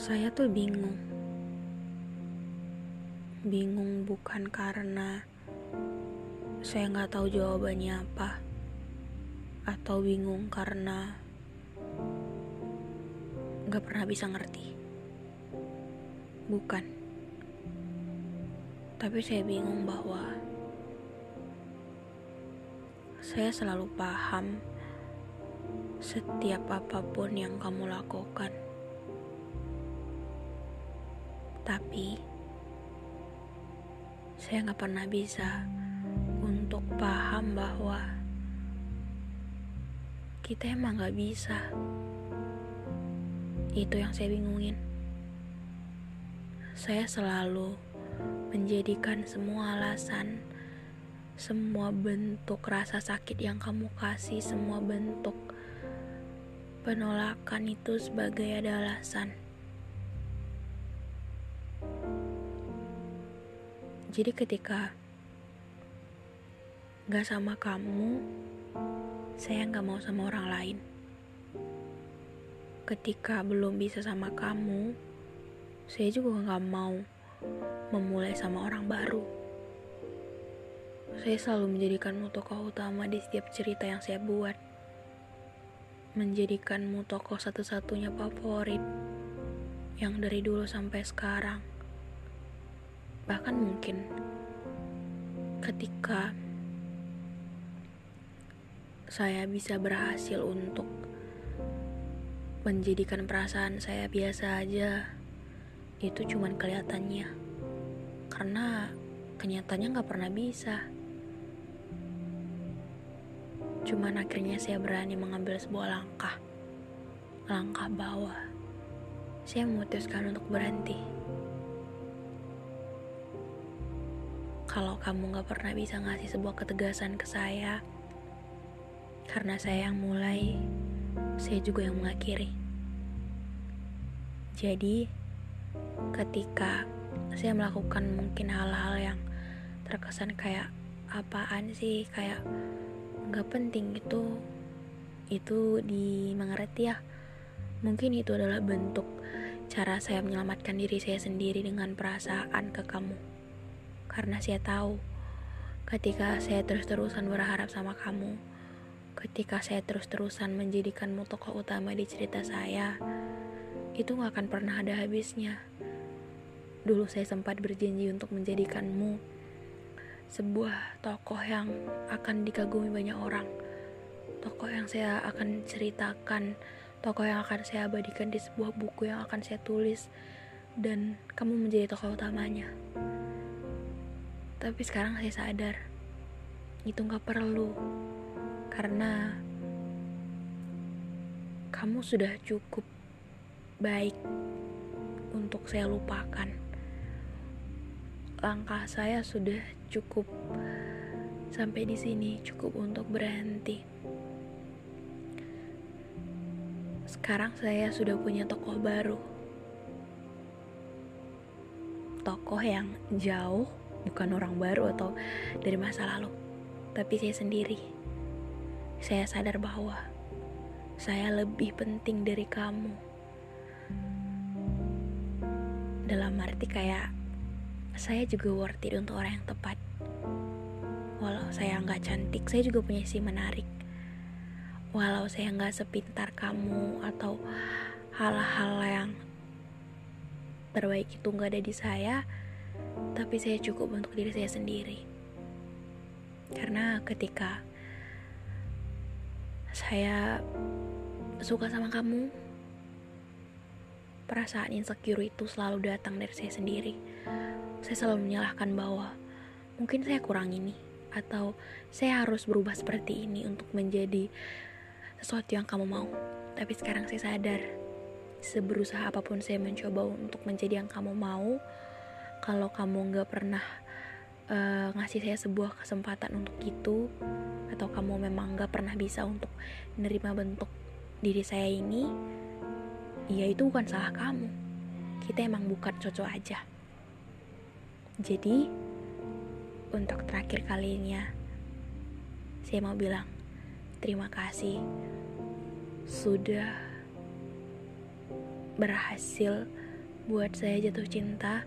Saya tuh bingung. Bingung bukan karena saya nggak tahu jawabannya apa, atau bingung karena nggak pernah bisa ngerti. Bukan. Tapi saya bingung bahwa saya selalu paham setiap apa pun yang kamu lakukan. Tapi saya nggak pernah bisa untuk paham bahwa kita emang nggak bisa. Itu yang saya bingungin. Saya selalu menjadikan semua alasan, semua bentuk rasa sakit yang kamu kasih, semua bentuk penolakan itu sebagai ada alasan. Jadi ketika gak sama kamu, saya gak mau sama orang lain. Ketika belum bisa sama kamu, saya juga gak mau memulai sama orang baru. Saya selalu menjadikanmu tokoh utama di setiap cerita yang saya buat. Menjadikanmu tokoh satu-satunya favorit yang dari dulu sampai sekarang bahkan mungkin ketika saya bisa berhasil untuk menjadikan perasaan saya biasa aja itu cuman kelihatannya. Karena kenyataannya nggak pernah bisa. Cuman akhirnya saya berani mengambil sebuah langkah langkah bawah. Saya memutuskan untuk berhenti kalau kamu gak pernah bisa ngasih sebuah ketegasan ke saya, karena saya yang mulai, saya juga yang mengakhiri. Jadi, ketika saya melakukan mungkin hal-hal yang terkesan kayak apaan sih, kayak gak penting itu, itu dimengerti ya. Mungkin itu adalah bentuk cara saya menyelamatkan diri saya sendiri dengan perasaan ke kamu karena saya tahu ketika saya terus-terusan berharap sama kamu, ketika saya terus-terusan menjadikanmu tokoh utama di cerita saya, itu gak akan pernah ada habisnya. Dulu saya sempat berjanji untuk menjadikanmu sebuah tokoh yang akan dikagumi banyak orang, tokoh yang saya akan ceritakan, tokoh yang akan saya abadikan di sebuah buku yang akan saya tulis, dan kamu menjadi tokoh utamanya. Tapi sekarang saya sadar itu gak perlu karena kamu sudah cukup baik untuk saya lupakan. Langkah saya sudah cukup sampai di sini, cukup untuk berhenti. Sekarang saya sudah punya tokoh baru. tokoh yang jauh, bukan orang baru atau dari masa lalu, tapi saya sendiri. Saya sadar bahwa saya lebih penting dari kamu. Dalam arti kayak saya juga worth it untuk orang yang tepat. Walau saya nggak cantik, saya juga punya sisi menarik. Walau saya nggak sepintar kamu atau hal-hal yang terbaik itu nggak ada di saya, tapi saya cukup untuk diri saya sendiri. Karena ketika saya suka sama kamu, perasaan insecure itu selalu datang dari saya sendiri. Saya selalu menyalahkan bahwa mungkin saya kurang ini, atau saya harus berubah seperti ini untuk menjadi sesuatu yang kamu mau. Tapi sekarang saya sadar seberusaha apa pun saya mencoba untuk menjadi yang kamu mau kalau kamu nggak pernah uh, ngasih saya sebuah kesempatan untuk itu atau kamu memang nggak pernah bisa untuk menerima bentuk diri saya ini ya itu bukan salah kamu. Kita emang bukan cocok aja. Jadi untuk terakhir kalinya saya mau bilang terima kasih sudah berhasil buat saya jatuh cinta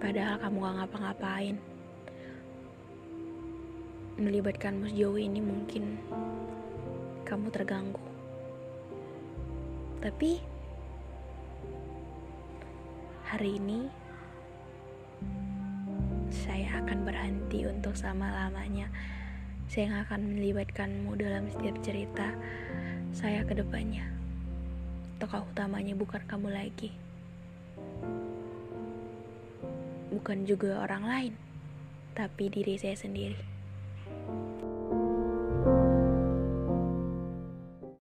padahal kamu gak ngapa-ngapain. Melibatkanmu sejauh ini mungkin kamu terganggu. Tapi hari ini saya akan berhenti untuk sama-lamanya saya akan melibatkanmu dalam setiap cerita saya ke depannya. Tokoh utamanya bukan kamu lagi. Bukan juga orang lain, tapi diri saya sendiri.